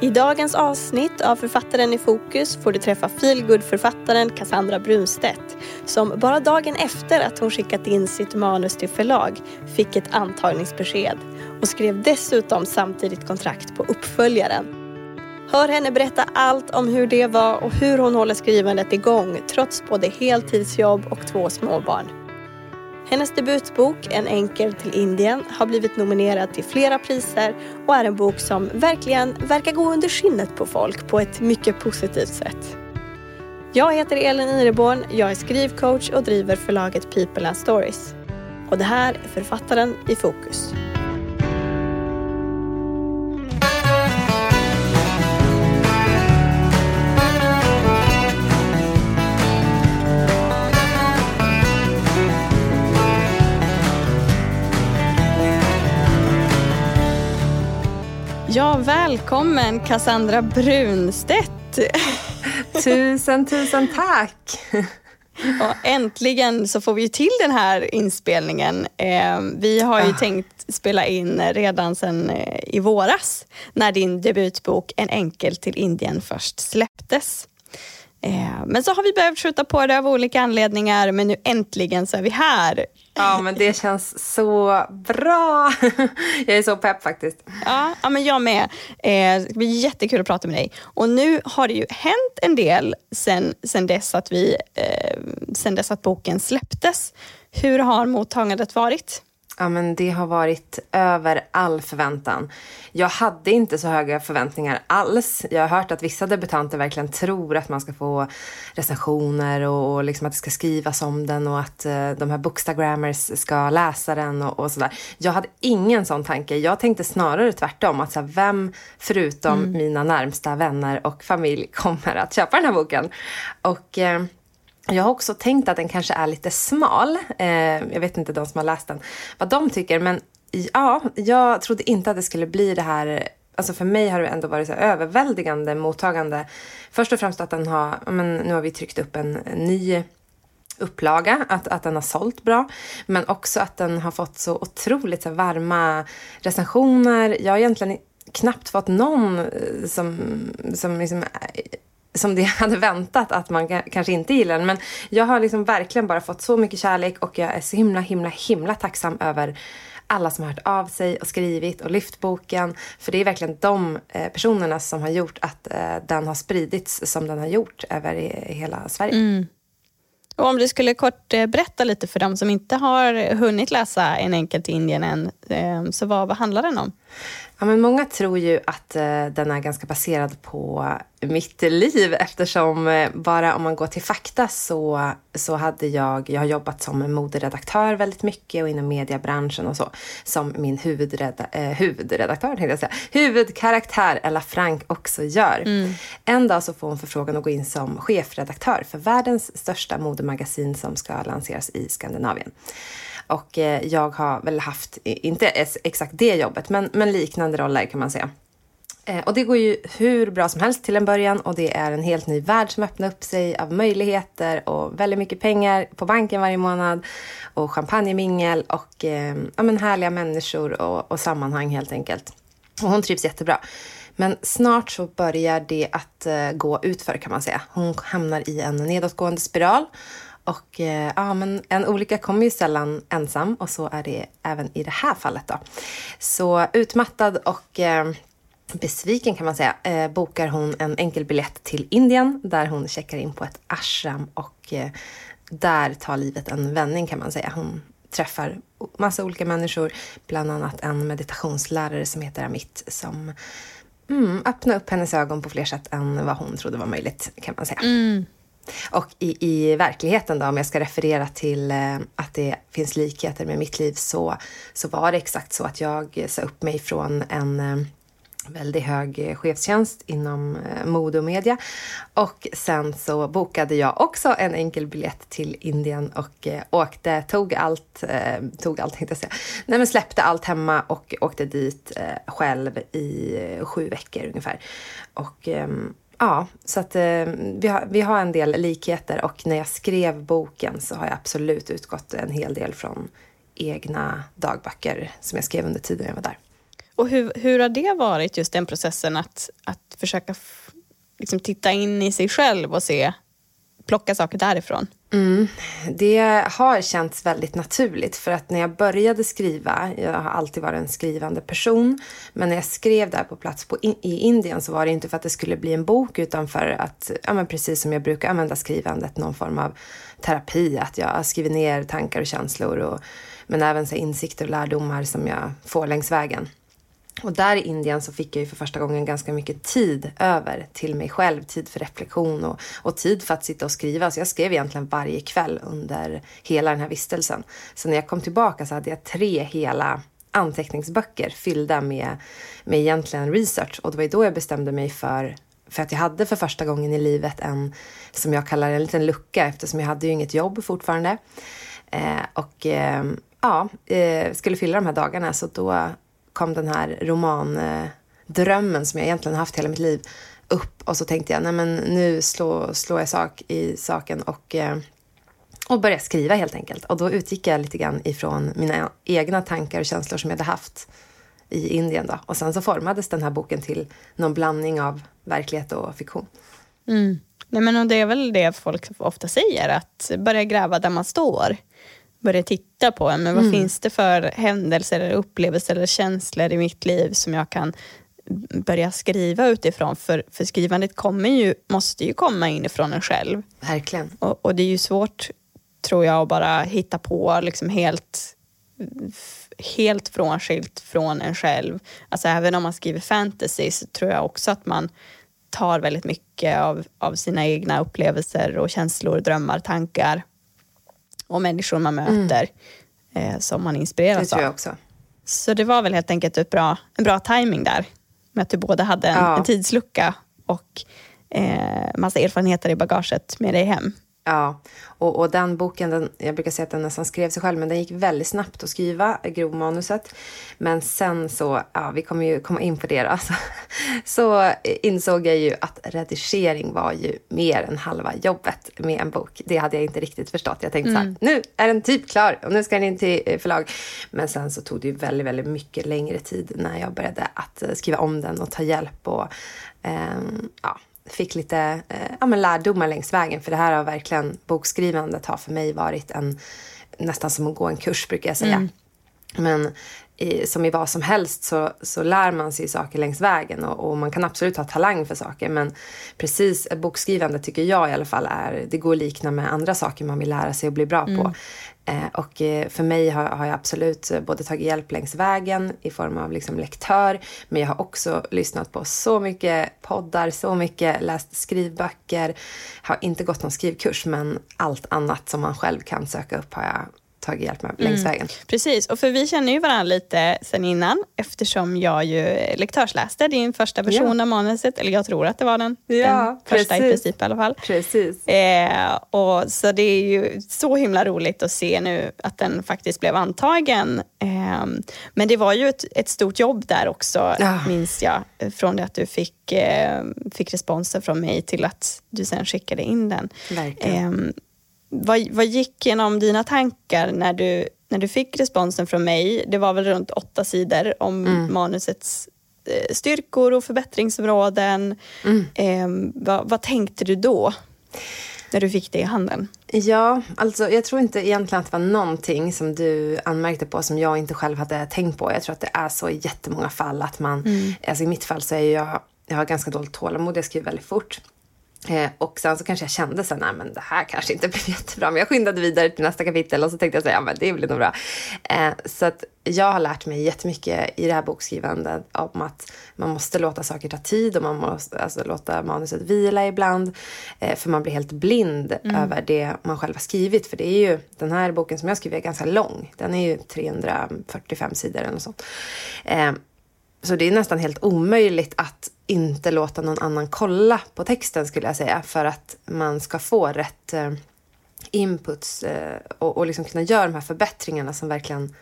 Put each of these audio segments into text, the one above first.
I dagens avsnitt av Författaren i fokus får du träffa feelgood-författaren Cassandra Brunstedt som bara dagen efter att hon skickat in sitt manus till förlag fick ett antagningsbesked och skrev dessutom samtidigt kontrakt på uppföljaren. Hör henne berätta allt om hur det var och hur hon håller skrivandet igång trots både heltidsjobb och två småbarn. Hennes debutbok En enkel till Indien har blivit nominerad till flera priser och är en bok som verkligen verkar gå under skinnet på folk på ett mycket positivt sätt. Jag heter Elin Ireborn, jag är skrivcoach och driver förlaget People and Stories. Och det här är Författaren i fokus. Ja, välkommen Cassandra Brunstedt. Tusen, tusen tack. Och äntligen så får vi till den här inspelningen. Eh, vi har ju ah. tänkt spela in redan sedan eh, i våras när din debutbok En enkel till Indien först släpptes. Eh, men så har vi behövt skjuta på det av olika anledningar men nu äntligen så är vi här. Ja men det känns så bra. Jag är så pepp faktiskt. Ja, ja men jag med. Eh, det blir jättekul att prata med dig. Och nu har det ju hänt en del sen, sen, dess, att vi, eh, sen dess att boken släpptes. Hur har mottagandet varit? Ja, men det har varit över all förväntan. Jag hade inte så höga förväntningar alls. Jag har hört att vissa debutanter verkligen tror att man ska få recensioner och, och liksom att det ska skrivas om den och att uh, de här bookstagrammers ska läsa den och, och, sådär. Jag hade ingen sån tanke. Jag tänkte snarare tvärtom. Att så här, vem förutom mm. mina närmsta vänner och familj kommer att köpa den här boken? Och... Uh, jag har också tänkt att den kanske är lite smal. Eh, jag vet inte de som har läst den vad de tycker. Men ja, jag trodde inte att det skulle bli det här Alltså för mig har det ändå varit så överväldigande mottagande. Först och främst att den har, men nu har vi tryckt upp en, ny upplaga, att, att den har sålt bra. Men också att den har fått så otroligt så varma recensioner. Jag har egentligen knappt fått någon eh, som, som liksom eh, som det jag hade väntat att man kanske inte gillar den. Men jag har liksom verkligen bara fått så mycket kärlek och jag är så himla, himla, himla tacksam över alla som har hört av sig och skrivit och lyft boken. För det är verkligen de eh, personerna som har gjort att eh, den har spridits som den har gjort över hela Sverige. Mm. Och om du skulle kort eh, berätta lite för dem som inte har hunnit läsa En enkel till Indien än, så vad, vad handlar den om? Ja, men många tror ju att eh, den är ganska baserad på mitt liv eftersom eh, bara om man går till fakta så, så hade jag, jag har jobbat som moderedaktör väldigt mycket och inom mediebranschen och så, som min huvudreda, eh, huvudredaktör, tänkte jag säga, huvudkaraktär Ella Frank också gör. Mm. En dag så får hon förfrågan att gå in som chefredaktör för världens största modemagasin som ska lanseras i Skandinavien. Och eh, jag har väl haft, inte exakt det jobbet, men, men liknande roller kan man säga. Eh, och det går ju hur bra som helst till en början och det är en helt ny värld som öppnar upp sig av möjligheter och väldigt mycket pengar på banken varje månad och champagnemingel och eh, ja, men härliga människor och, och sammanhang helt enkelt. Och hon trivs jättebra. Men snart så börjar det att eh, gå utför kan man säga. Hon hamnar i en nedåtgående spiral och eh, ja, men en olycka kommer ju sällan ensam och så är det även i det här fallet. Då. Så utmattad och eh, besviken kan man säga eh, bokar hon en enkel biljett till Indien där hon checkar in på ett ashram och eh, där tar livet en vändning kan man säga. Hon träffar massa olika människor, bland annat en meditationslärare som heter Amit som mm, öppnar upp hennes ögon på fler sätt än vad hon trodde var möjligt kan man säga. Mm. Och i, i verkligheten då, om jag ska referera till eh, att det finns likheter med mitt liv, så, så var det exakt så att jag sa upp mig från en eh, väldigt hög chefstjänst inom eh, mode och media. Och sen så bokade jag också en enkel biljett till Indien och åkte, tog allt, tog allt tänkte jag säga, nej men släppte allt hemma och åkte dit själv i sju veckor ungefär. Och ehm, Ja, så att eh, vi, har, vi har en del likheter och när jag skrev boken så har jag absolut utgått en hel del från egna dagböcker som jag skrev under tiden jag var där. Och hur, hur har det varit, just den processen att, att försöka liksom, titta in i sig själv och se, plocka saker därifrån? Mm. Det har känts väldigt naturligt för att när jag började skriva, jag har alltid varit en skrivande person, men när jag skrev där på plats på in, i Indien så var det inte för att det skulle bli en bok utan för att, ja men precis som jag brukar använda skrivandet, någon form av terapi, att jag skriver ner tankar och känslor och, men även så insikter och lärdomar som jag får längs vägen. Och där i Indien så fick jag ju för första gången ganska mycket tid över till mig själv. Tid för reflektion och, och, tid för att sitta och skriva. Så jag skrev egentligen varje kväll under hela den här vistelsen. Så när jag kom tillbaka så hade jag tre hela anteckningsböcker fyllda med, med egentligen research. Och det var ju då jag bestämde mig för för att jag hade för första gången i livet en, som jag kallar en liten lucka eftersom jag hade ju inget jobb fortfarande. Eh, och eh, ja, eh, skulle fylla de här dagarna så då kom den här romandrömmen eh, som jag egentligen haft hela mitt liv upp och så tänkte jag, nej men nu slår, slår jag sak i saken och, eh, och började skriva helt enkelt. Och då utgick jag lite grann ifrån mina egna tankar och känslor som jag hade haft i Indien då. Och sen så formades den här boken till någon blandning av verklighet och fiktion. Mm. Nej, men det är väl det folk ofta säger, att börja gräva där man står börja titta på. Men vad mm. finns det för händelser, eller upplevelser eller känslor i mitt liv som jag kan börja skriva utifrån? För, för skrivandet kommer ju, måste ju komma inifrån en själv. Verkligen. Och, och det är ju svårt, tror jag, att bara hitta på liksom helt helt frånskilt från en själv. Alltså även om man skriver fantasy så tror jag också att man tar väldigt mycket av, av sina egna upplevelser och känslor, drömmar, tankar och människor man mm. möter mm. eh, som man inspireras av. Så det var väl helt enkelt ett bra, en bra timing där. Med att du både hade en, ja. en tidslucka och eh, massa erfarenheter i bagaget med dig hem. Ja, och, och den boken, den, jag brukar säga att den nästan skrev sig själv, men den gick väldigt snabbt att skriva, grovmanuset. Men sen så, ja vi kommer ju komma in på det då, så, så insåg jag ju att redigering var ju mer än halva jobbet med en bok. Det hade jag inte riktigt förstått. Jag tänkte mm. så här, mm. nu är den typ klar och nu ska den in till eh, förlag. Men sen så tog det ju väldigt, väldigt mycket längre tid när jag började att eh, skriva om den och ta hjälp och um, ja, fick lite eh, ja, men lärdomar längs vägen. För det här har verkligen, bokskrivandet har för mig varit en, nästan som att gå en kurs brukar jag säga. Mm. Men i, som i vad som helst så, så lär man sig saker längs vägen och, och, man kan absolut ha talang för saker men precis bokskrivande tycker jag i alla fall är, det går att likna med andra saker man vill lära sig och bli bra mm. på. Eh, och eh, för mig har, har, jag absolut både tagit hjälp längs vägen i form av liksom lektör, men jag har också lyssnat på så mycket poddar, så mycket läst skrivböcker. Har inte gått någon skrivkurs, men allt annat som man själv kan söka upp har jag tagit hjälp med längs mm. vägen. Precis, och för vi känner ju varandra lite sen innan eftersom jag ju lektörsläste din första version ja. av manuset, eller jag tror att det var den, ja, den första i princip i alla fall. Precis. Eh, och så det är ju så himla roligt att se nu att den faktiskt blev antagen. Eh, men det var ju ett, ett stort jobb där också, ja. minns jag, från det att du fick, eh, fick responser från mig till att du sen skickade in den. Verkligen. Vad, vad gick genom dina tankar när du, när du fick responsen från mig? Det var väl runt åtta sidor om mm. manusets eh, styrkor och förbättringsområden. Mm. Eh, vad, vad tänkte du då? när du fick det i handen? Ja, alltså jag tror inte egentligen att det var någonting som du anmärkte på som jag inte själv hade tänkt på. Jag tror att det är så i jättemånga fall att man, mm. alltså i mitt fall så är jag, jag har ganska dåligt tålamod, jag skriver väldigt fort. Eh, och sen så kanske jag kände så nej men det här kanske inte blev jättebra. Men jag skyndade vidare till nästa kapitel och så tänkte jag så ja men det blir nog bra. Eh, så att jag har lärt mig jättemycket i det här bokskrivandet om att man måste låta saker ta tid och man måste alltså, låta manuset vila ibland. Eh, för man blir helt blind mm. över det man själv har skrivit. För det är ju, den här boken som jag skriver är ganska lång. Den är ju 345 sidor eller något sånt. Så det är nästan helt omöjligt att inte låta någon annan kolla på texten skulle jag säga för att man ska få rätt eh, inputs eh, och, och liksom kunna göra de här förbättringarna som verkligen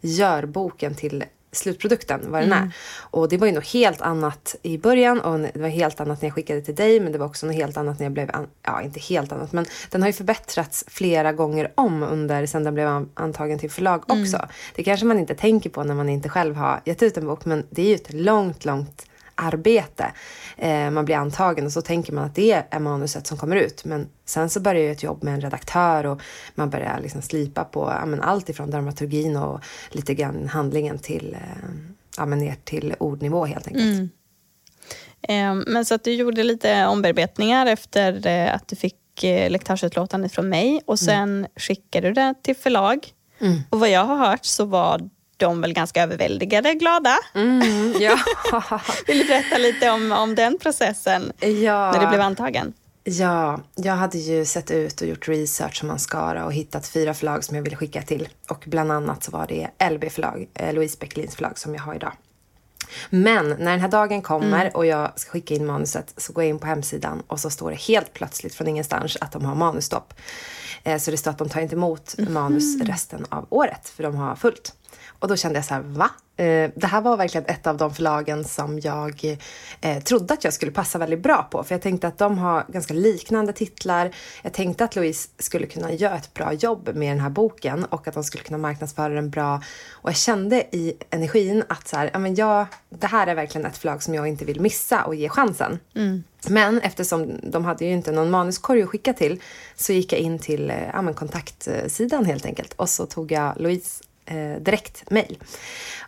gör boken till slutprodukten, vad den mm. är. Och det var ju något helt annat i början och det var helt annat när jag skickade till dig men det var också något helt annat när jag blev, ja inte helt annat men den har ju förbättrats flera gånger om under sen den blev antagen till förlag också. Mm. Det kanske man inte tänker på när man inte själv har gett ut en bok men det är ju ett långt, långt arbete. Eh, man blir antagen och så tänker man att det är manuset som kommer ut. Men sen så börjar ju ett jobb med en redaktör och man börjar liksom slipa på ja, men allt ifrån dramaturgin och lite grann handlingen till eh, ja, men ner till ordnivå helt enkelt. Mm. Eh, men så att du gjorde lite ombearbetningar efter eh, att du fick eh, lektörsutlåtandet från mig och mm. sen mm. skickade du det till förlag. Mm. Och vad jag har hört så var de väl ganska överväldigade glada. Mm, ja. Vill du berätta lite om, om den processen ja. när du blev antagen? Ja, jag hade ju sett ut och gjort research som man ska och hittat fyra förlag som jag ville skicka till. Och bland annat så var det LB förlag, eh, Louise Bäckelins förlag som jag har idag. Men när den här dagen kommer mm. och jag ska skicka in manuset så går jag in på hemsidan och så står det helt plötsligt från ingenstans att de har manusstopp. Eh, så det står att de tar inte emot manus mm. resten av året för de har fullt. Och då kände jag så här, va? Eh, det här var verkligen ett av de förlagen som jag eh, trodde att jag skulle passa väldigt bra på. För jag tänkte att de har ganska liknande titlar. Jag tänkte att Louise skulle kunna göra ett bra jobb med den här boken och att de skulle kunna marknadsföra den bra. Och jag kände i energin att så här, ja, men jag, det här är verkligen ett förlag som jag inte vill missa och ge chansen. Mm. Men eftersom de hade ju inte någon manuskorg att skicka till så gick jag in till eh, ja, kontaktsidan helt enkelt och så tog jag Louise eh, direkt mejl.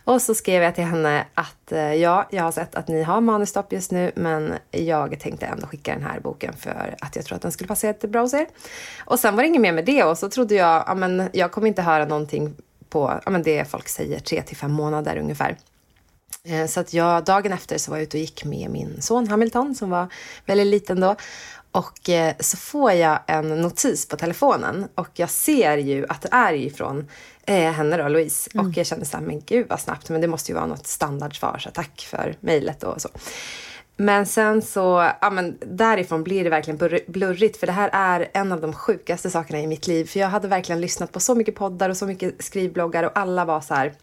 Och så skrev jag till henne att eh, ja, jag har sett att ni har manusstopp just nu men jag tänkte ändå skicka den här boken för att jag tror att den skulle passa jättebra hos er. Och sen var det inget mer med det och så trodde jag, ja men jag kommer inte höra någonting på, ja men det folk säger, tre till fem månader ungefär. Eh, så att jag, dagen efter så var jag ute och gick med min son Hamilton som var väldigt liten då. Och eh, så får jag en notis på telefonen och jag ser ju att det är ifrån eh, henne då, Louise. Mm. Och jag kände så här, men gud vad snabbt, men det måste ju vara något standardsvar, så tack för mejlet och så. Men sen så, ja men därifrån blir det verkligen blurrigt för det här är en av de sjukaste sakerna i mitt liv. För jag hade verkligen lyssnat på så mycket poddar och så mycket skrivbloggar och alla var så här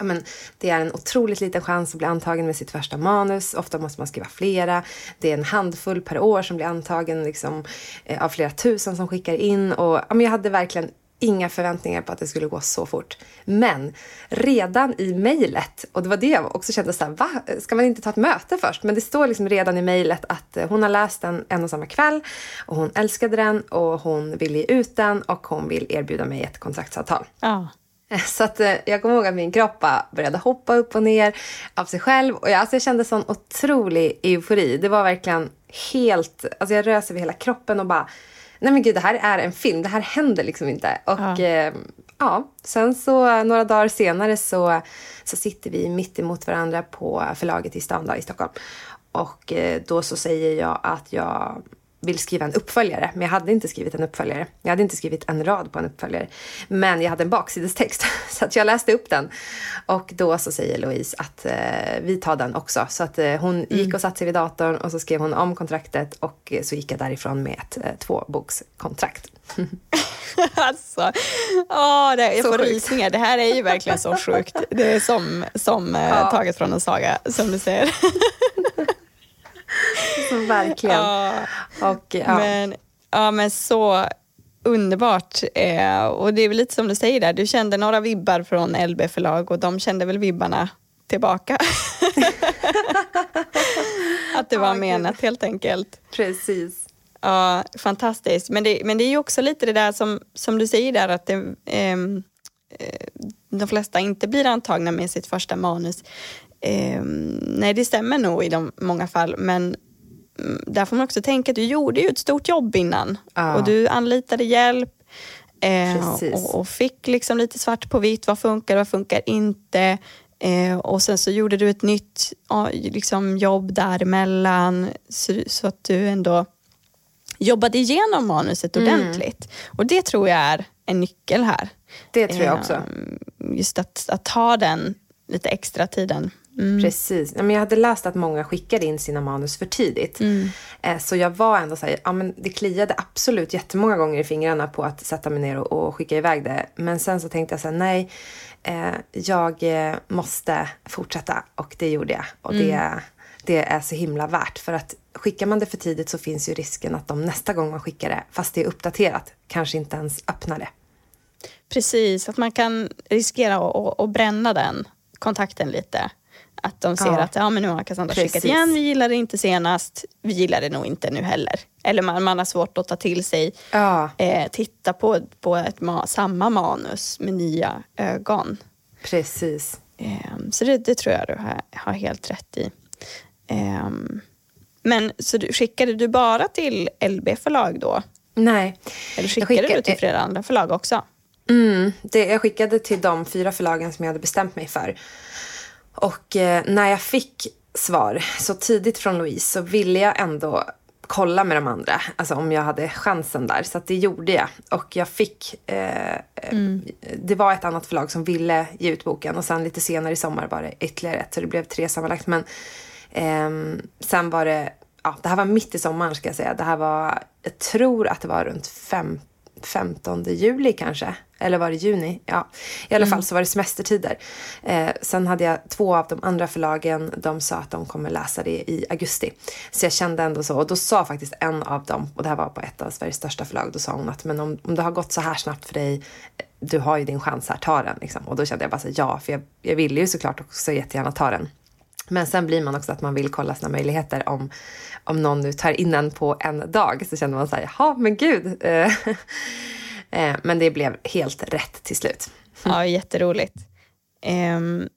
men det är en otroligt liten chans att bli antagen med sitt första manus. Ofta måste man skriva flera. Det är en handfull per år som blir antagen liksom, eh, av flera tusen som skickar in. Och, ja, men jag hade verkligen inga förväntningar på att det skulle gå så fort. Men redan i mejlet, och det var det jag också kände så här, va? Ska man inte ta ett möte först? Men det står liksom redan i mejlet att eh, hon har läst den en och samma kväll och hon älskade den och hon vill ge ut den och hon vill erbjuda mig ett kontraktsavtal. Ja. Så att eh, jag kommer ihåg att min kropp började hoppa upp och ner av sig själv. Och jag, alltså jag kände sån otrolig eufori. Det var verkligen helt... Alltså jag rös över hela kroppen och bara... Nej men gud, det här är en film. Det här händer liksom inte. Och ja, eh, ja sen så några dagar senare så, så sitter vi mitt emot varandra på förlaget i stan i Stockholm. Och eh, då så säger jag att jag vill skriva en uppföljare, men jag hade inte skrivit en uppföljare. Jag hade inte skrivit en rad på en uppföljare. Men jag hade en baksidestext, så att jag läste upp den. Och då så säger Louise att eh, vi tar den också. Så att eh, hon mm. gick och satte sig vid datorn och så skrev hon om kontraktet och så gick jag därifrån med ett eh, tvåbokskontrakt. alltså, åh, det, jag får rysningar. Det här är ju verkligen så sjukt. Det är som, som eh, ja. taget från en saga, som du säger. så verkligen. Ja, och, ja. Men, ja, men så underbart. Eh, och det är väl lite som du säger där, du kände några vibbar från LB förlag och de kände väl vibbarna tillbaka. att det var oh, menat God. helt enkelt. Precis. Ja, fantastiskt. Men det, men det är ju också lite det där som, som du säger där att det, ehm, eh, de flesta inte blir antagna med sitt första manus. Eh, nej, det stämmer nog i de många fall, men mm, där får man också tänka att du gjorde ju ett stort jobb innan ah. och du anlitade hjälp eh, och, och, fick liksom lite svart på vitt. Vad funkar, vad funkar inte? Eh, och sen så gjorde du ett nytt liksom, jobb däremellan så, så att du ändå jobbade igenom manuset mm. ordentligt. Och det tror jag är en nyckel här. Det tror jag också. Ehm, just att, att ta den lite extra tiden. Mm. Precis. Jag hade läst att många skickade in sina manus för tidigt. Mm. Eh, så jag var ändå såhär, ja men det kliade absolut jättemånga gånger i fingrarna på att sätta mig ner och, och skicka iväg det. Men sen så tänkte jag såhär, nej, eh, jag eh, måste fortsätta och det gjorde jag. Och mm. det, det är så himla värt. För att skickar man det för tidigt så finns ju risken att de nästa gång man skickar det, fast det är uppdaterat, kanske inte ens öppnar det. Precis, att man kan riskera att, att bränna den kontakten lite. Att de ser Ja. att ja, men nu har Cassandra Precis. skickat igen, vi gillade det inte senast, vi gillar det nog inte nu heller. Eller man, man har svårt att ta till sig, Ja, eh, titta på, på ett ma- samma manus med nya ögon. precis. Ehm, så det, det tror jag du har, har helt rätt i. Ehm, men så du, skickade du bara till LB förlag då? Nej. Eller skickade skickar- du till flera andra förlag också? Mm, det, jag skickade till de fyra förlagen som jag hade bestämt mig för. Och eh, när jag fick svar så tidigt från Louise så ville jag ändå kolla med de andra, alltså om jag hade chansen där. Så det gjorde jag. Och jag fick, eh, eh, det var ett annat förlag som ville ge ut boken och sen lite senare i sommar var det ytterligare ett, så det blev tre sammanlagt. Men ehm, sen var det, ja det här var mitt i sommaren ska jag säga. Det här var, jag tror att det var runt fem 15 juli kanske. Eller var det juni? Ja, i alla fall så var det semestertider. Eh, sen hade jag två av de andra förlagen. De sa att de kommer läsa det i augusti. Så jag kände ändå så. Och då sa faktiskt en av dem, och det här var på ett av Sveriges största förlag, då sa hon att men om, om det har gått så här snabbt för dig, du har ju din chans här, ta den. Liksom. Och då kände jag bara så ja, för jag, jag ville ju såklart också jättegärna ta den. Men sen blir man också att man vill kolla sina möjligheter om, om någon nu tar in en på en dag. Så känner man så här, jaha men gud. Eh, men det blev helt rätt till slut. Ja, jätteroligt. Ehm,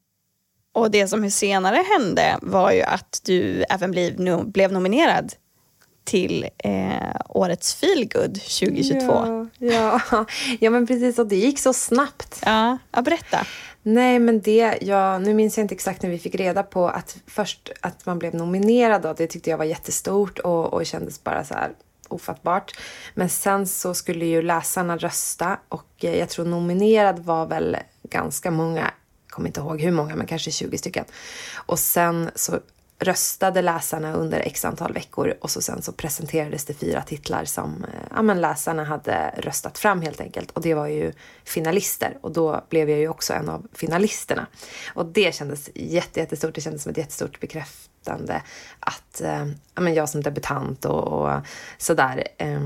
och det som senare hände var ju att du även blev, no, blev nominerad till eh, årets feelgood 2022. Ja, ja. ja, men precis. Och det gick så snabbt. Ja, ja berätta. Nej, men det, ja, nu minns jag inte exakt när vi fick reda på att först att man blev nominerad då, det tyckte jag var jättestort och, och kändes bara så här ofattbart. Men sen så skulle ju läsarna rösta och eh, jag tror nominerad var väl ganska många, jag kommer inte ihåg hur många, men kanske 20 stycken. Och sen så röstade läsarna under x antal veckor och så sen så presenterades det fyra titlar som eh, ja, men läsarna hade röstat fram helt enkelt. Och det var ju finalister och då blev jag ju också en av finalisterna. Och det kändes jätte, jättestort. Det kändes som ett jättestort bekräftande att eh, jag som debutant och, och sådär eh,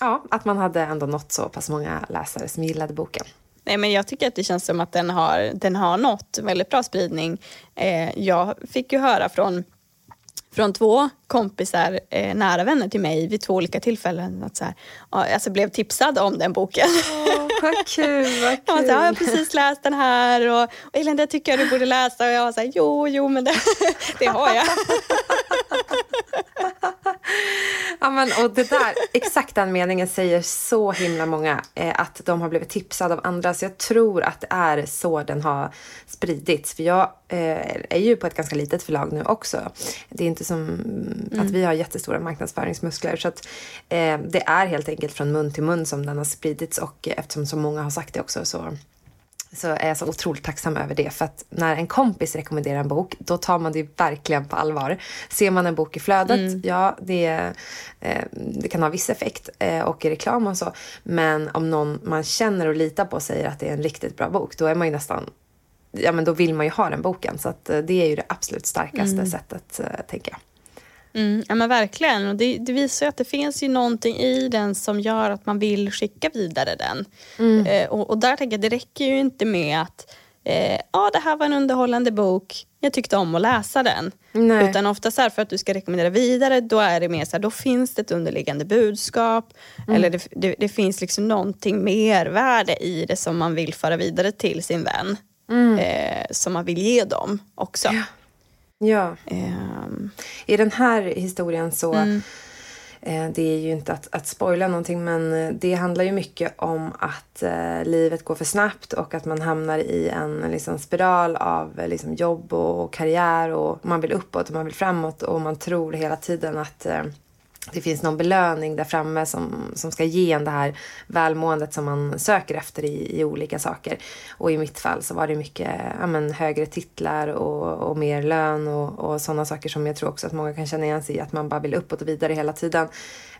ja, att man hade ändå nått så pass många läsare som gillade boken. Nej, men jag tycker att det känns som att den har, den har nått väldigt bra spridning. Eh, jag fick ju höra från, från två kompisar, eh, nära vänner till mig vid två olika tillfällen att så här, alltså blev tipsad om den boken. Åh, vad kul, vad Jag var så här, jag har precis läst den här och, och Elin, det tycker jag du borde läsa. Och jag var så här, jo, jo, men det, det har jag. Ja, men, och det där, exakt den meningen säger så himla många. Eh, att de har blivit tipsade av andra. Så jag tror att det är så den har spridits. För jag eh, är ju på ett ganska litet förlag nu också. Det är inte som att vi har jättestora marknadsföringsmuskler. Så att, eh, det är helt enkelt från mun till mun som den har spridits. Och eftersom så många har sagt det också så så är jag så otroligt tacksam över det. För att när en kompis rekommenderar en bok, då tar man det verkligen på allvar. Ser man en bok i flödet, ja, det, eh, det kan ha viss effekt eh, och i reklam och så. Men om någon man känner och litar på säger att det är en riktigt bra bok, då är man ju nästan Ja, men då vill man ju ha den boken. Så att, eh, det är ju det absolut starkaste sättet, eh, tänker jag. Mm, ja men verkligen. Och det, det visar ju att det finns ju någonting i den som gör att man vill skicka vidare den. Eh, och, och där tänker jag, det räcker ju inte med att eh, ja, det här var en underhållande bok, jag tyckte om att läsa den. Nej. Utan ofta så här, för att du ska rekommendera vidare, då är det mer så här, då finns det ett underliggande budskap. Eller det, det, det finns liksom någonting mervärde i det som man vill föra vidare till sin vän. Eh, som man vill ge dem också. Ja. Ehm, I den här historien så, Mm. eh, det är ju inte att, att spoila någonting, men eh, det handlar ju mycket om att eh, livet går för snabbt och att man hamnar i en liksom, spiral av eh, liksom, jobb och karriär och man vill uppåt och man vill framåt och man tror hela tiden att eh, det finns någon belöning där framme som, som ska ge en det här välmåendet som man söker efter i, i olika saker. Och i mitt fall så var det mycket ja, men, högre titlar och, och mer lön och, och sådana saker som jag tror också att många kan känna igen sig i. Att man bara vill uppåt och vidare hela tiden.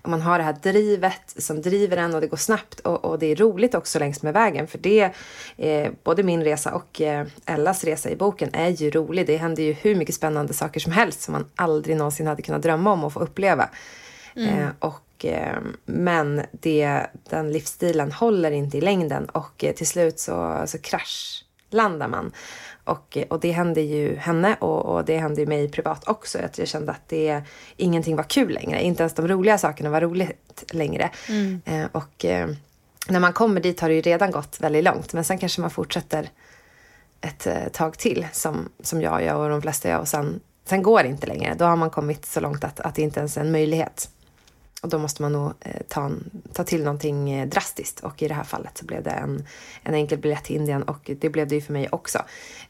Och man har det här drivet som driver en och det går snabbt och, och det är roligt också längs med vägen. För det, eh, både min resa och eh, Ellas resa i boken är ju rolig. Det händer ju hur mycket spännande saker som helst som man aldrig någonsin hade kunnat drömma om att få uppleva. Eh, och, eh, men det, den livsstilen håller inte i längden och eh, till slut så, så kraschlandar man. Och, och det hände ju henne och, och det hände ju mig privat också. Att jag kände att det, ingenting var kul längre. Inte ens de roliga sakerna var roligt längre. Mm. Eh, och eh, när man kommer dit har det ju redan gått väldigt långt. Men sen kanske man fortsätter ett eh, tag till som, som jag gör och de flesta gör. Och sen, sen går det inte längre. Då har man kommit så långt att, att det inte ens är en möjlighet. Och då måste man nog eh, ta, ta till någonting eh, drastiskt. Och i det här fallet så blev det en, en enkel biljett till Indien och det blev det ju för mig också.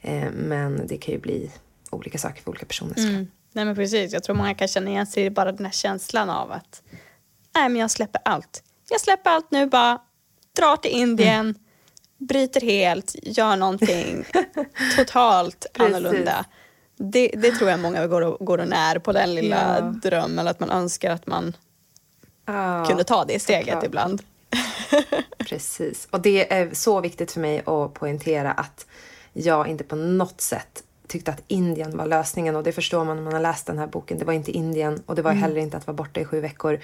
Eh, men det kan ju bli olika saker för olika personer. Mm. Nej men precis, jag tror många kan känna igen sig i bara den här känslan av att nej men jag släpper allt. Jag släpper allt nu bara, drar till Indien, mm. bryter helt, gör någonting totalt annorlunda. Det, det tror jag många går och, går och när på den lilla ja. drömmen, att man önskar att man ah, kunde ta det steget ibland. Precis. Och det är så viktigt för mig att poängtera att jag inte på något sätt tyckte att Indien var lösningen och det förstår man när man har läst den här boken. Det var inte Indien och det var mm. heller inte att vara borta i sju veckor.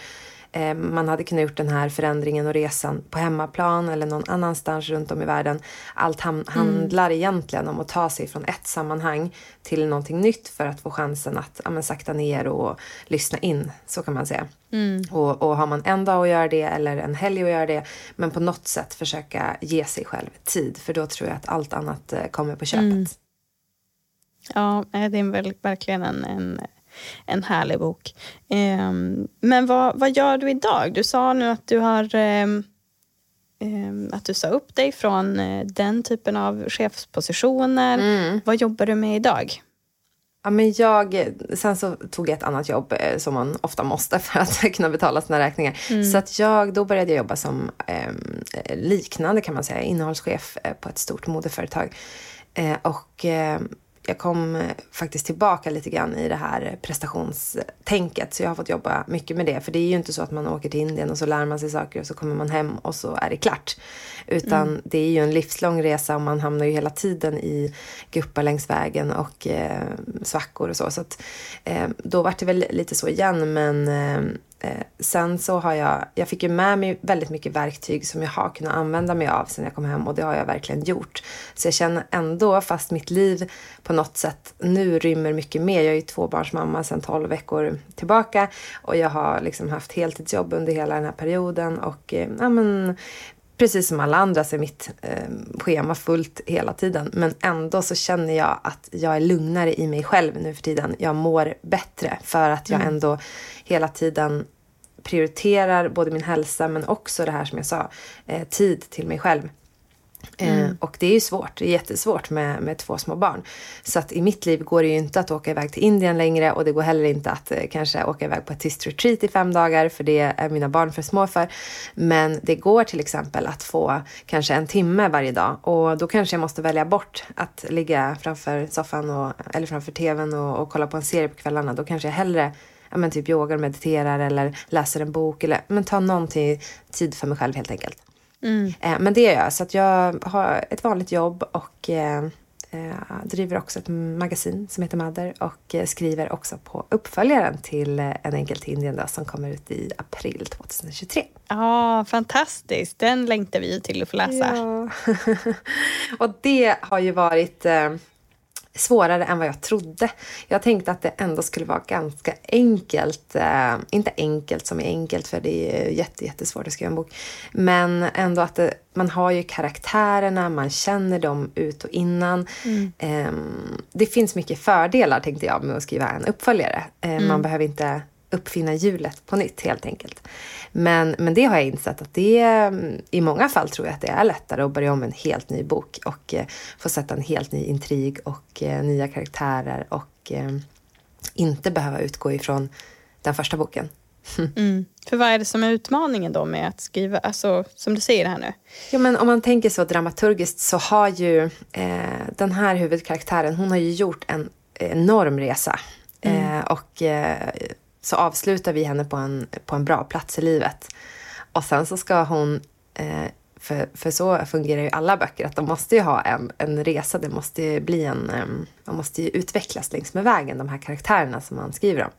Eh, man hade kunnat gjort den här förändringen och resan på hemmaplan eller någon annanstans runt om i världen. Allt ham- mm. handlar egentligen om att ta sig från ett sammanhang till någonting nytt för att få chansen att ja, men, sakta ner och lyssna in. Så kan man säga. Mm. Och, och har man en dag att göra det eller en helg att göra det men på något sätt försöka ge sig själv tid för då tror jag att allt annat eh, kommer på köpet. Mm. Ja, det är verkligen en, en en härlig bok. Um, men vad, vad gör du idag? Du sa nu att du har um, att du sa upp dig från uh, den typen av chefspositioner. Mm. Vad jobbar du med idag? Ja, men jag, sen så tog jag ett annat jobb eh, som man ofta måste för att kunna betala sina räkningar. Mm. Så att jag, då började jag jobba som eh, liknande kan man säga, innehållschef eh, på ett stort modeföretag. Eh, och jag kom eh, faktiskt tillbaka lite grann i det här prestationstänket. Så jag har fått jobba mycket med det. För det är ju inte så att man åker till Indien och så lär man sig saker och så kommer man hem och så är det klart. Utan mm. det är ju en livslång resa och man hamnar ju hela tiden i guppar längs vägen och eh, svackor och så. Så att, eh, då var det väl lite så igen men eh, Eh, sen så har jag, jag fick ju med mig väldigt mycket verktyg som jag har kunnat använda mig av sen jag kom hem och det har jag verkligen gjort. Så jag känner ändå, fast mitt liv på något sätt nu rymmer mycket mer. Jag är ju tvåbarnsmamma sedan 12 veckor tillbaka och jag har liksom haft heltidsjobb under hela den här perioden och eh, ja, men, precis som alla andra så är mitt eh, schema fullt hela tiden. Men ändå så känner jag att jag är lugnare i mig själv nu för tiden. Jag mår bättre för att jag mm. ändå hela tiden prioriterar både min hälsa men också det här som jag sa, eh, tid till mig själv. Eh, mm. och det är ju svårt, det är jättesvårt med, med två små barn. Så att i mitt liv går det ju inte att åka iväg till Indien längre och det går heller inte att eh, kanske åka iväg på ett tyst retreat i fem dagar för det är mina barn för små för. Men det går till exempel att få kanske en timme varje dag och då kanske jag måste välja bort att ligga framför soffan och, eller framför tvn och, och kolla på en serie på kvällarna. Då kanske jag hellre ja, men typ yogar, mediterar eller läser en bok eller men ta någonting tid för mig själv helt enkelt. Mm. Eh, men det gör jag. Så att jag har ett vanligt jobb och eh, eh, driver också ett magasin som heter Mother och eh, skriver också på uppföljaren till eh, En enkel till Indien då, som kommer ut i april 2023. Ja, fantastiskt. Den längtar vi till att få läsa. Ja. och det har ju varit svårare än vad jag trodde. Jag tänkte att det ändå skulle vara ganska enkelt. Eh, inte enkelt som är enkelt för det är jätte, jättesvårt att skriva en bok. Men ändå att det, man har ju karaktärerna, man känner dem ut och innan. Mm. Eh, det finns mycket fördelar tänkte jag med att skriva en uppföljare. Eh, mm. Man behöver inte uppfinna hjulet på nytt helt enkelt. Men, men det har jag insett att det i många fall tror jag att det är lättare att börja om en helt ny bok och eh, få sätta en helt ny intrig och eh, nya karaktärer och eh, inte behöva utgå ifrån den första boken. Mm. För vad är det som är utmaningen då med att skriva, alltså som du säger här nu? Ja men om man tänker så dramaturgiskt så har ju eh, den här huvudkaraktären, hon har ju gjort en enorm resa. Mm. Eh, och eh, så avslutar vi henne på en, på en bra plats i livet. Och sen så ska hon, eh, för, för så fungerar ju alla böcker, att de måste ju ha en, en resa, det måste ju bli en, man måste ju utvecklas längs med vägen, de här karaktärerna som man skriver om.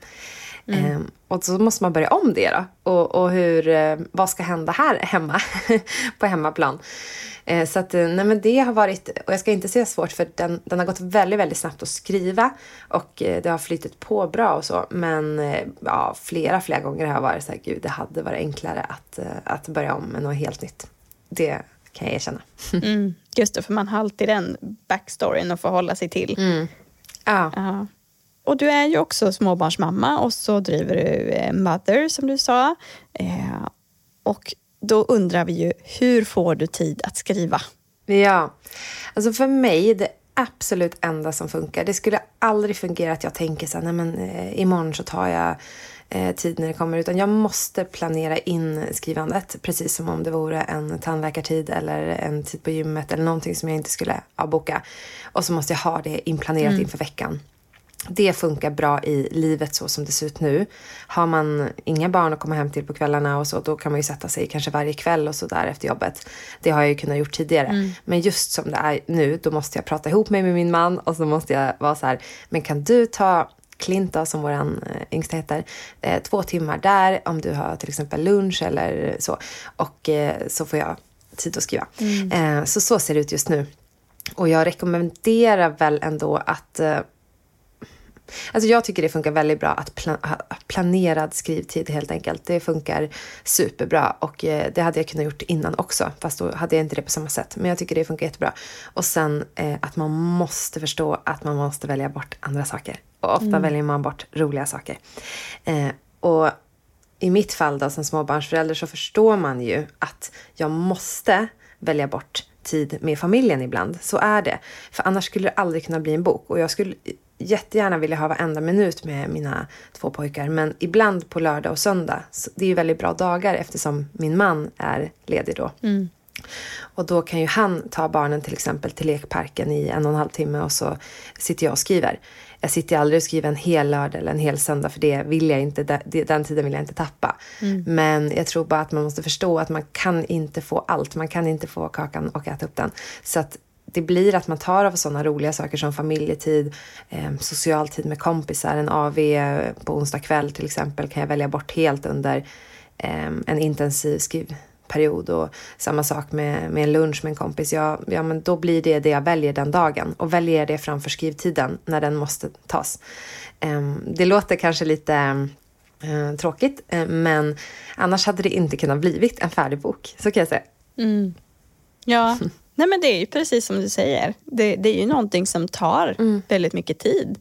Mm. Eh, och så måste man börja om det då. Och, och hur, eh, vad ska hända här hemma, på hemmaplan? Eh, så att, nej men det har varit, och jag ska inte säga svårt för den, den har gått väldigt, väldigt snabbt att skriva och eh, det har flyttit på bra och så. Men eh, ja, flera, flera gånger har jag varit så här, gud det hade varit enklare att, att börja om med något helt nytt. Det kan jag erkänna. Mm, just det, för man har alltid den backstoryn att förhålla sig till. Mm. Ja. ja. Och du är ju också småbarnsmamma och så driver du Mother som du sa. och då undrar vi ju, hur får du tid att skriva? Ja, alltså för mig, det absolut enda som funkar, det skulle aldrig fungera att jag tänker så här, nej men eh, imorgon så tar jag eh, tid när det kommer, utan jag måste planera in skrivandet, precis som om det vore en tandläkartid eller en tid på gymmet eller någonting som jag inte skulle avboka. Och så måste jag ha det inplanerat mm. inför veckan det funkar bra i livet så som det ser ut nu. Har man inga barn att komma hem till på kvällarna och så, då kan man ju sätta sig kanske varje kväll och så där efter jobbet. Det har jag ju kunnat gjort tidigare. Mm. Men just som det är nu, då måste jag prata ihop mig med min man och så måste jag vara så här, men kan du ta Klint då, som våran eh, yngsta heter, eh, två timmar där om du har till exempel lunch eller så. Och eh, så får jag tid att skriva. Mm. Eh, så så ser det ut just nu. Och jag rekommenderar väl ändå att eh, Alltså jag tycker det funkar väldigt bra att pla planerad skrivtid helt enkelt. Det funkar superbra och eh, det hade jag kunnat gjort innan också, fast då hade jag inte det på samma sätt. Men jag tycker det funkar jättebra. Och sen eh, att man måste förstå att man måste välja bort andra saker. Och ofta mm. väljer man bort roliga saker. Eh, och i mitt fall då som småbarnsförälder så förstår man ju att jag måste välja bort tid med familjen ibland. Så är det. För annars skulle det aldrig kunna bli en bok. Och jag skulle jättegärna vilja ha varenda minut med mina två pojkar. Men ibland på lördag och söndag. det är ju väldigt bra dagar eftersom min man är ledig då. Mm. Och då kan ju han ta barnen till exempel till lekparken i en och en halv timme och så sitter jag och skriver. Jag sitter aldrig och skriver en hel lördag eller en hel söndag för det vill jag inte, den tiden vill jag inte tappa. Mm. Men jag tror bara att man måste förstå att man kan inte få allt. Man kan inte få kakan och äta upp den. Så att det blir att man tar av sådana roliga saker som familjetid, eh, social tid med kompisar, en AV på onsdag kväll till exempel kan jag välja bort helt under eh, en intensiv skrivperiod och samma sak med, med en lunch med en kompis. Ja, ja, men då blir det det jag väljer den dagen och väljer det framför skrivtiden när den måste tas. Eh, det låter kanske lite eh, tråkigt, eh, men annars hade det inte kunnat blivit en färdig bok, så kan jag säga. Mm. Ja, Nej men det är ju precis som du säger. Det, det är ju någonting som tar mm. väldigt mycket tid.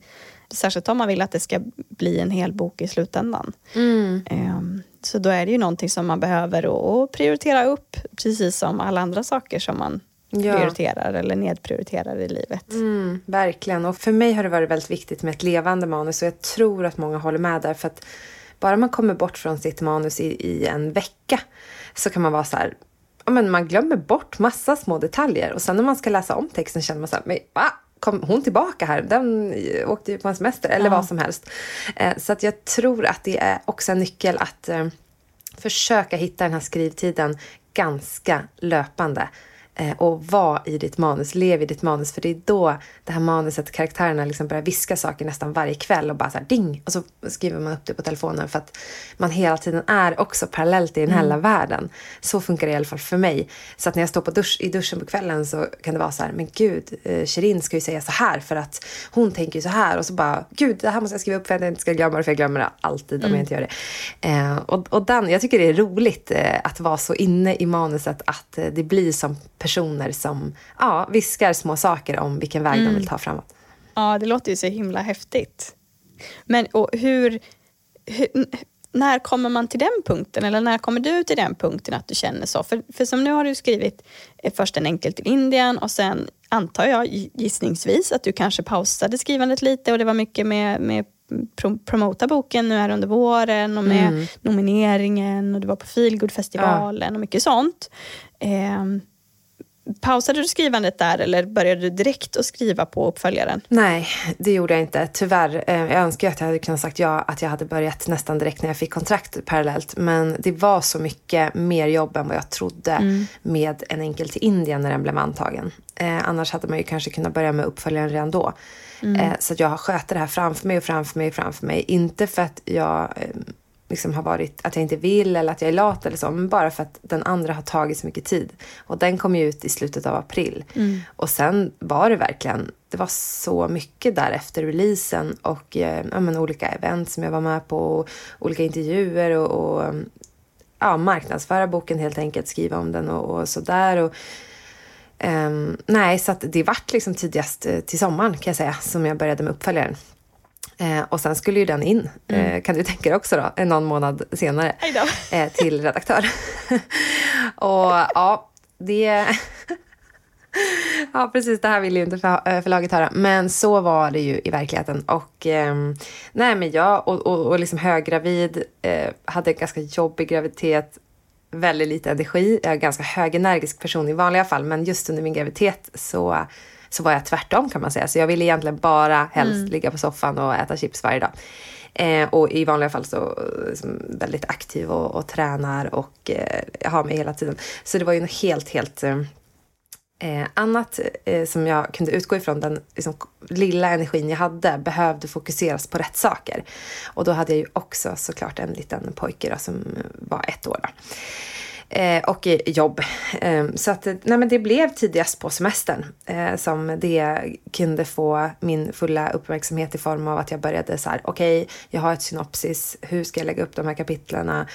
Särskilt om man vill att det ska bli en hel bok i slutändan. Mm. Um, så då är det ju någonting som man behöver prioritera upp, precis som alla andra saker som man ja. prioriterar eller nedprioriterar i livet. Mm, verkligen. Och för mig har det varit väldigt viktigt med ett levande manus och jag tror att många håller med där. För att bara man kommer bort från sitt manus i, i en vecka så kan man vara så här, ja, men man glömmer bort massa små detaljer och sen när man ska läsa om texten känner man så här, men va? Kom hon tillbaka här? Den åkte ju på en semester eller ja. vad som helst. Eh, så att jag tror att det är också en nyckel att eh, försöka hitta den här skrivtiden ganska löpande eh, och var i ditt manus, lev i ditt manus. För det är då det här manuset, karaktärerna liksom börjar viska saker nästan varje kväll och bara så här ding! Och så skriver man upp det på telefonen för att man hela tiden är också parallellt i den här mm. världen. Så funkar det i alla fall för mig. Så att när jag står på dusch, i duschen på kvällen så kan det vara så här, men gud, eh, Shirin ska ju säga så här för att hon tänker ju så här. Och så bara, gud, det här måste jag skriva upp för att jag inte ska glömma det, för jag glömmer det alltid mm. om jag inte gör det. Eh, och, och den, jag tycker det är roligt eh, att vara så inne i manuset att eh, det blir som personer som ja, viskar små saker om vilken väg mm. de vill ta framåt. Ja, det låter ju så himla häftigt. Men och hur, hur, när kommer man till den punkten? Eller när kommer du till den punkten att du känner så? För, för som nu har du skrivit eh, först en enkel till Indien och sen antar jag gissningsvis att du kanske pausade skrivandet lite och det var mycket med, med promota boken nu här under våren och med mm. nomineringen och du var på Feelgood-festivalen ja. och mycket sånt. Eh, pausade du skrivandet där eller började du direkt att skriva på uppföljaren? Nej, det gjorde jag inte. Tyvärr. Eh, jag önskar att jag hade kunnat sagt ja, att jag hade börjat nästan direkt när jag fick kontrakt parallellt. Men det var så mycket mer jobb än vad jag trodde mm. med En enkel till Indien när den blev antagen. Eh, annars hade man ju kanske kunnat börja med uppföljaren redan då. Mm. Eh, så jag sköter det här framför mig och framför mig och framför mig. Inte för att jag eh, liksom har varit att jag inte vill eller att jag är lat eller så, men bara för att den andra har tagit så mycket tid. Och den kom ju ut i slutet av april. Mm. Och sen var det verkligen, det var så mycket där efter releasen och eh, ja, men, olika event som jag var med på, olika intervjuer och, och ja, marknadsföra boken helt enkelt, skriva om den och, och sådär. Och, um, nej, så att det vart liksom tidigast eh, till sommaren kan jag säga som jag började med uppföljaren. Eh, och sen skulle ju den in, mm. eh, kan du tänka dig också då, någon månad senare, eh, till redaktör. och ja, det... ja, precis, det här ville ju inte för, eh, förlaget höra. Men så var det ju i verkligheten. Och ehm, nej, men jag och, och, och liksom höggravid, eh, hade en ganska jobbig graviditet, väldigt lite energi. Jag är en ganska högenergisk person i vanliga fall, men just under min graviditet så så var jag tvärtom kan man säga. Så jag ville egentligen bara helst mm. ligga på soffan och äta chips varje dag. Eh, och i vanliga fall så liksom, väldigt aktiv och, och tränar och eh, har mig hela tiden. Så det var ju något helt, helt eh, eh, annat eh, som jag kunde utgå ifrån. Den liksom, lilla energin jag hade behövde fokuseras på rätt saker. Och då hade jag ju också såklart en liten pojke då, som var ett år. Då eh, och jobb. Eh, så att, nej, men det blev tidigast på semestern eh, som det kunde få min fulla uppmärksamhet i form av att jag började så här, okej, okay, jag har ett synopsis, hur ska jag lägga upp de här kapitlerna?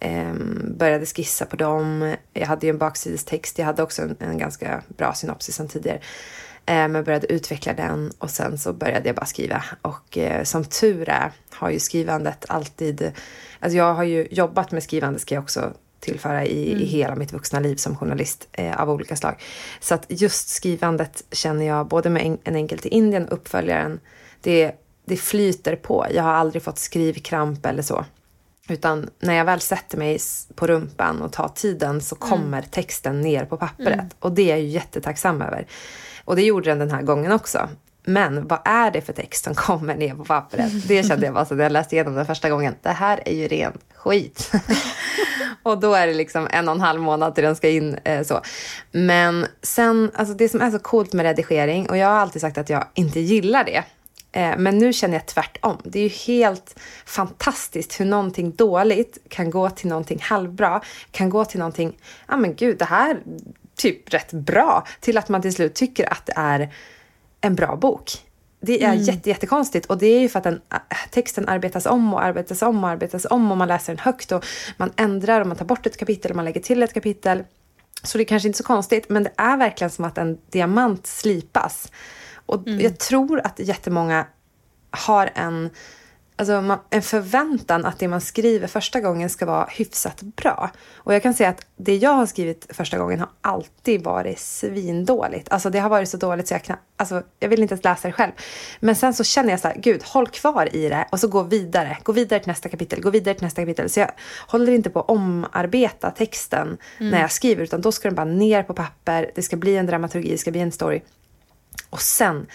Ehm, började skissa på dem. Jag hade ju en baksidestext, jag hade också en, en ganska bra synopsis sedan tidigare. Ehm, men började utveckla den och sen så började jag bara skriva. Och eh, som tur är har ju skrivandet alltid... Alltså jag har ju jobbat med skrivande ska jag också tillföra i, mm. i hela mitt vuxna liv som journalist eh, av olika slag. Så att just skrivandet känner jag både med en, en enkel till Indien och uppföljaren, det, det flyter på. Jag har aldrig fått skrivkramp eller så. Utan när jag väl sätter mig på rumpan och tar tiden så mm. kommer mm. texten ner på pappret. Mm. Och det är jag ju jättetacksam över. Och det gjorde den den här gången också. Men vad är det för text som kommer ner på pappret? Det kände jag bara så när jag läste igenom den första gången. Det här är ju ren skit. och då är det liksom en och en halv månad till den ska in. Eh, så. Men sen, alltså det som är så coolt med redigering, och jag har alltid sagt att jag inte gillar det. Eh, men nu känner jag tvärtom. Det är ju helt fantastiskt hur någonting dåligt kan gå till någonting halvbra, kan gå till någonting, ja men gud, det här typ rätt bra, till att man till slut tycker att det är en bra bok. Det är mm. jätte, jättekonstigt och det är ju för att den, äh, texten arbetas om och arbetas om och arbetas om och man läser den högt och man ändrar och man tar bort ett kapitel och man lägger till ett kapitel. Så det är kanske inte så konstigt, men det är verkligen som att en diamant slipas. Och mm. jag tror att jättemånga har en alltså, en förväntan att det man skriver första gången ska vara hyfsat bra. Och jag kan säga att det jag har skrivit första gången har alltid varit svindåligt. Alltså det har varit så dåligt så jag knappt, alltså jag vill inte ens läsa det själv. Men sen så känner jag så här, gud håll kvar i det och så gå vidare. Gå vidare till nästa kapitel, gå vidare till nästa kapitel. Så jag håller inte på att omarbeta texten mm. när jag skriver utan då ska den bara ner på papper. Det ska bli en dramaturgi, det ska bli en story. Och sen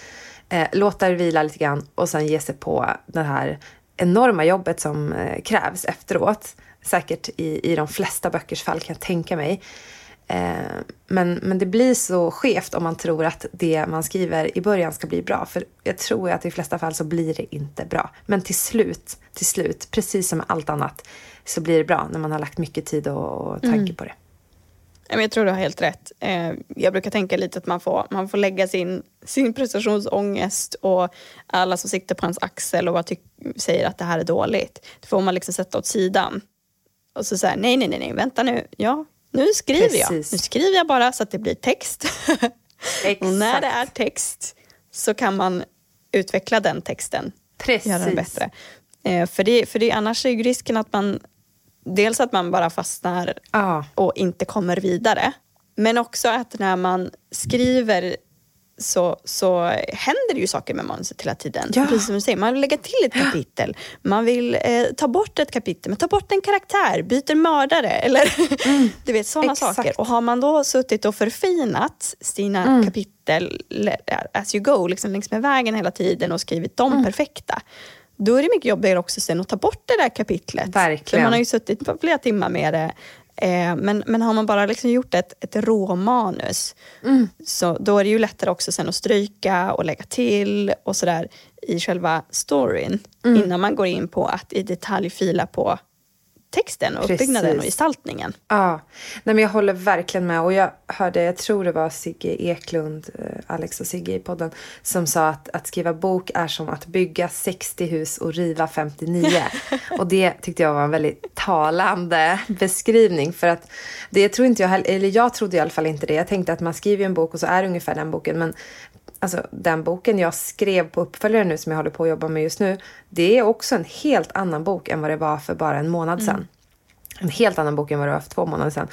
eh, låta det vila lite grann och sen ge sig på det här enorma jobbet som eh, krävs efteråt. Säkert i, i de flesta böckers fall kan jag tänka mig. Eh, men, men det blir så skevt om man tror att det man skriver i början ska bli bra. För jag tror att i de flesta fall så blir det inte bra. Men till slut, till slut, precis som med allt annat, så blir det bra när man har lagt mycket tid och, och tanke mm. på det. Jag tror du har helt rätt. Eh, jag brukar tänka lite att man får, man får lägga sin, sin prestationsångest och alla som sitter på ens axel och vad säger att det här är dåligt. Det får man liksom sätta åt sidan. Och så säga nej, nej, nej, nej, vänta nu. Ja, nu skriver Precis. jag. Nu skriver jag bara så att det blir text. och när det är text så kan man utveckla den texten. Precis. Göra den bättre. Eh, för, det, för det, annars är ju risken att man dels att man bara fastnar ah. och inte kommer vidare. Men också att när man skriver så, så händer det ju saker med manuset hela tiden. Ja. Precis som du säger, man vill lägga till ett kapitel. Man vill eh, ta bort ett kapitel, men ta bort en karaktär, byter mördare eller du vet sådana saker. Och har man då suttit och förfinat sina kapitel le- as you go, liksom längs med vägen hela tiden och skrivit dem perfekta. Då är det mycket jobbigare också sen att ta bort det där kapitlet. Verkligen. För man har ju suttit på flera timmar med det. Eh, men, men har man bara liksom gjort ett, ett råmanus så då är det ju lättare också sen att stryka och lägga till och sådär i själva storyn innan man går in på att i detalj fila på texten och Precis. uppbyggnaden och gestaltningen. Ja, Nej, men jag håller verkligen med. Och jag hörde, jag tror det var Sigge Eklund, eh, Alex och Sigge i podden, som sa att att skriva bok är som att bygga 60 hus och riva 59. och det tyckte jag var en väldigt talande beskrivning. För att det tror inte jag heller, eller jag trodde i alla fall inte det. Jag tänkte att man skriver en bok och så är det ungefär den boken. Men alltså den boken jag skrev på uppföljaren nu som jag håller på att jobba med just nu. Det är också en helt annan bok än vad det var för bara en månad sedan. En helt annan bok än vad det var för två månader sedan.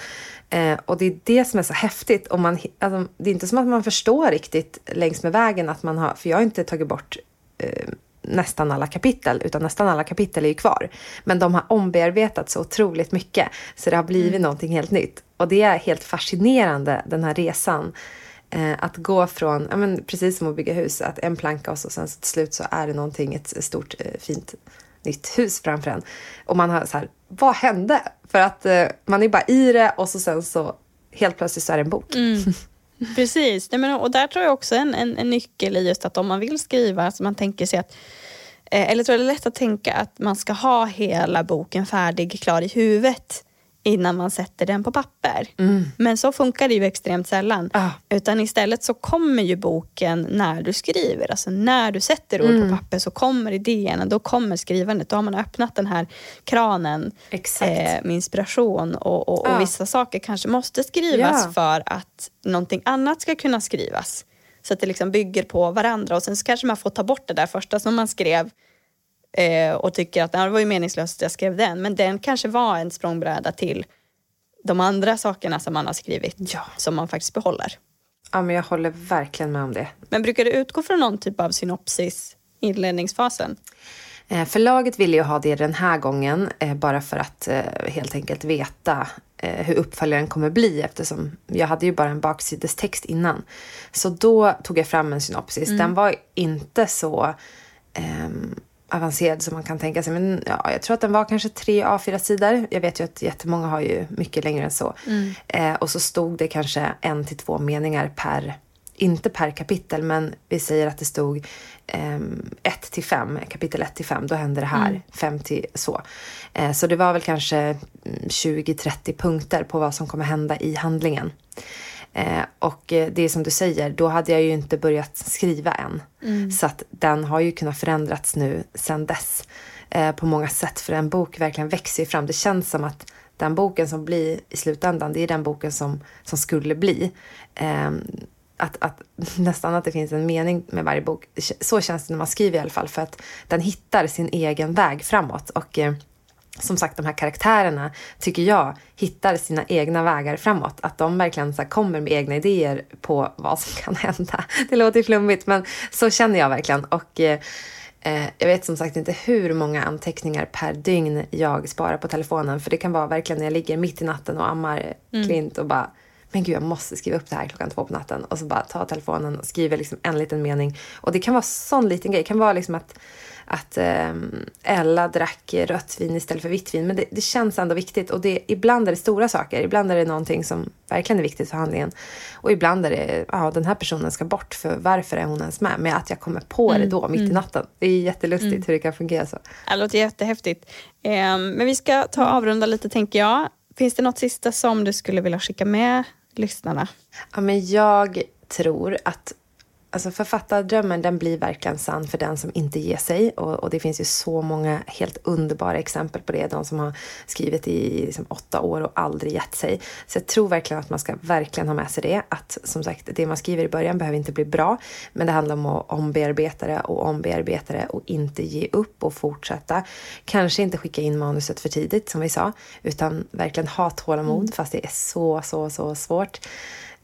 Eh, och det är det som är så häftigt. Och man, alltså, det är inte som att man förstår riktigt längs med vägen att man har, för jag har inte tagit bort eh, nästan alla kapitel, utan nästan alla kapitel är ju kvar. Men de har ombearbetats så otroligt mycket, så det har blivit Mm. någonting helt nytt. Och det är helt fascinerande, den här resan. Eh, att gå från, ja, men precis som att bygga hus, att en planka och så, sen så till slut så är det någonting, ett stort eh, fint nytt hus framför en. Och man har så här, vad hände? För att eh, man är bara i det och så sen så helt plötsligt så är det en bok. Precis, Nej, men, och där tror jag också en, en, en nyckel i just att om man vill skriva, så man tänker sig att eller tror jag det är lätt att tänka att man ska ha hela boken färdig, klar i huvudet innan man sätter den på papper. Men så funkar det ju extremt sällan. Ah. Utan istället så kommer ju boken när du skriver. Alltså när du sätter ord på papper så kommer idéerna, då kommer skrivandet. Då har man öppnat den här kranen eh, med inspiration och, och, och Ja. vissa saker kanske måste skrivas Ja. för att någonting annat ska kunna skrivas. Så att det liksom bygger på varandra och sen kanske man får ta bort det där första som man skrev eh, och tycker att "Ja, det var ju meningslöst att jag skrev den. Men den kanske var en språngbräda till de andra sakerna som man har skrivit Ja. som man faktiskt behåller. Ja, men jag håller verkligen med om det. Men brukar du utgå från någon typ av synopsis i inledningsfasen? Eh, Förlaget ville ju ha det den här gången eh, bara för att eh, helt enkelt veta hur uppföljaren kommer bli eftersom jag hade ju bara en baksidestext innan. Så då tog jag fram en synopsis. Den var inte så ehm, avancerad som man kan tänka sig. Men ja, jag tror att den var kanske tre A4-sidor. Jag vet ju att jättemånga har ju mycket längre än så. Eh, och så stod det kanske en till två meningar per inte per kapitel, men vi säger att det stod 1 till 5, kapitel 1 till 5, då händer det här, 5 till så. Eh, så det var väl kanske mm, 20-30 punkter på vad som kommer hända i handlingen. Eh, och eh, det är som du säger, då hade jag ju inte börjat skriva än. Så att den har ju kunnat förändrats nu sen dess eh, på många sätt. För en bok verkligen växer ju fram. Det känns som att den boken som blir i slutändan, det är den boken som, som skulle bli. Eh, att, att nästan att det finns en mening med varje bok. Så känns det när man skriver i alla fall. För att den hittar sin egen väg framåt. Och eh, som sagt, de här karaktärerna tycker jag hittar sina egna vägar framåt. Att de verkligen så kommer med egna idéer på vad som kan hända. Det låter flummigt, men så känner jag verkligen. Och eh, eh, jag vet som sagt inte hur många anteckningar per dygn jag sparar på telefonen. För det kan vara verkligen när jag ligger mitt i natten och ammar Klint och bara men gud jag måste skriva upp det här klockan två på natten. Och så bara ta telefonen och skriva liksom en liten mening. Och det kan vara sån liten grej. Det kan vara liksom att, att um, Ella drack rött vin istället för vitt vin. Men det, det känns ändå viktigt. Och det, ibland är det stora saker. Ibland är det någonting som verkligen är viktigt för handlingen. Och ibland är det, ja den här personen ska bort för varför är hon ens med? Men att jag kommer på det då mitt i natten. Det är jättelustigt hur det kan fungera så. Det låter jättehäftigt. Ehm, men vi ska ta och avrunda lite tänker jag. Finns det något sista som du skulle vilja skicka med lyssnarna? Ja, men jag tror att alltså författardrömmen den blir verkligen sann för den som inte ger sig. Och, och, det finns ju så många helt underbara exempel på det. De som har skrivit i liksom, åtta år och aldrig gett sig. Så jag tror verkligen att man ska verkligen ha med sig det. Att som sagt, det man skriver i början behöver inte bli bra. Men det handlar om att ombearbeta det och ombearbeta det och inte ge upp och fortsätta. Kanske inte skicka in manuset för tidigt som vi sa. Utan verkligen ha tålamod fast det är så, så, så svårt.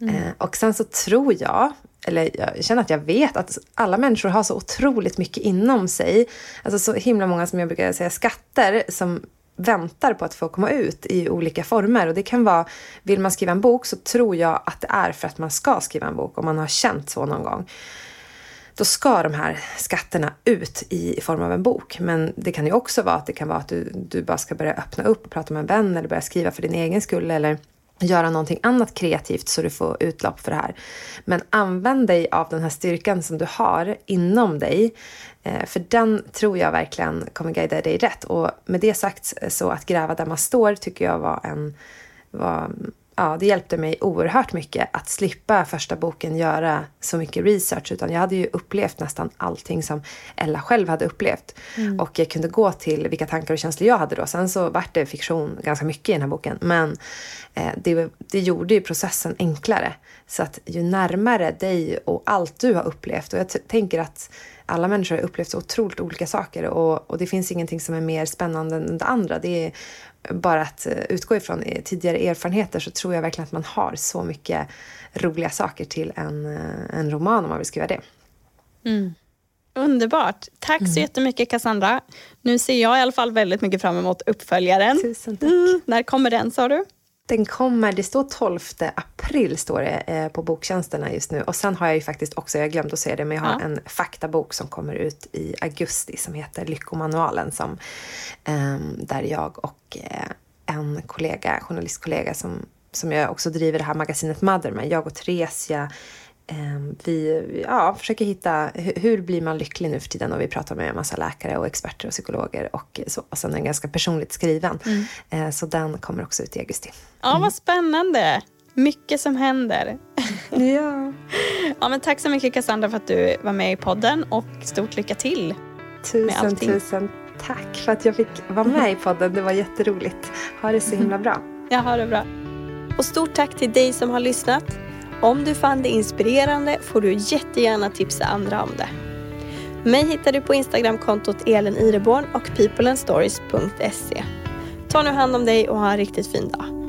Eh, och sen så tror jag eller jag känner att jag vet att alla människor har så otroligt mycket inom sig. Alltså så himla många som jag brukar säga skatter som väntar på att få komma ut i olika former. Och det kan vara, vill man skriva en bok så tror jag att det är för att man ska skriva en bok om man har känt så någon gång. Då ska de här skatterna ut i form av en bok. Men det kan ju också vara att det kan vara att du, du bara ska börja öppna upp och prata med en vän eller börja skriva för din egen skull eller göra någonting annat kreativt så du får utlopp för det här. Men använd dig av den här styrkan som du har inom dig. Eh, för den tror jag verkligen kommer guida dig rätt. Och med det sagt så att gräva där man står tycker jag var en var ja, det hjälpte mig oerhört mycket att slippa första boken göra så mycket research. Utan jag hade ju upplevt nästan allting som Ella själv hade upplevt. Mm. Och jag kunde gå till vilka tankar och känslor jag hade då. Sen så vart det fiktion ganska mycket i den här boken. Men eh, det, det gjorde ju processen enklare. Så att ju närmare dig och allt du har upplevt. Och jag tänker att alla människor har upplevt så otroligt olika saker och, och det finns ingenting som är mer spännande än det andra. Det är bara att eh, utgå ifrån tidigare erfarenheter så tror jag verkligen att man har så mycket roliga saker till en, eh, en roman om man vill skriva det. Mm. Underbart. Tack mm. så jättemycket Cassandra. Nu ser jag i alla fall väldigt mycket fram emot uppföljaren. Tusen tack. Mm. När kommer den sa du? Den kommer, det står 12 april står det eh, på boktjänsterna just nu. Och sen har jag ju faktiskt också, jag glömde att säga det, men jag har ja. en faktabok som kommer ut i augusti som heter Lyckomanualen. Som, um, där jag och uh, en kollega, journalistkollega som, som jag också driver det här magasinet Mother med, jag och Theresia Ehm, vi ja, försöker hitta hur blir man lycklig nu för tiden och vi pratar med en massa läkare och experter och psykologer och så. Och sen är den ganska personligt skriven. Mm. Ehm, så den kommer också ut i augusti. Ja, vad mm. spännande. Mycket som händer. Ja. ja men tack så mycket Cassandra för att du var med i podden och stort lycka till Tusen, tusen tack för att jag fick vara med i podden. Det var jätteroligt. Ha det så himla bra. Jag har det bra. Och stort tack till dig som har lyssnat. Om du fann det inspirerande får du jättegärna tipsa andra om det. Mig hittar du på Instagramkontot Elin Ireborn och peopleandstories.se. Ta nu hand om dig och ha en riktigt fin dag.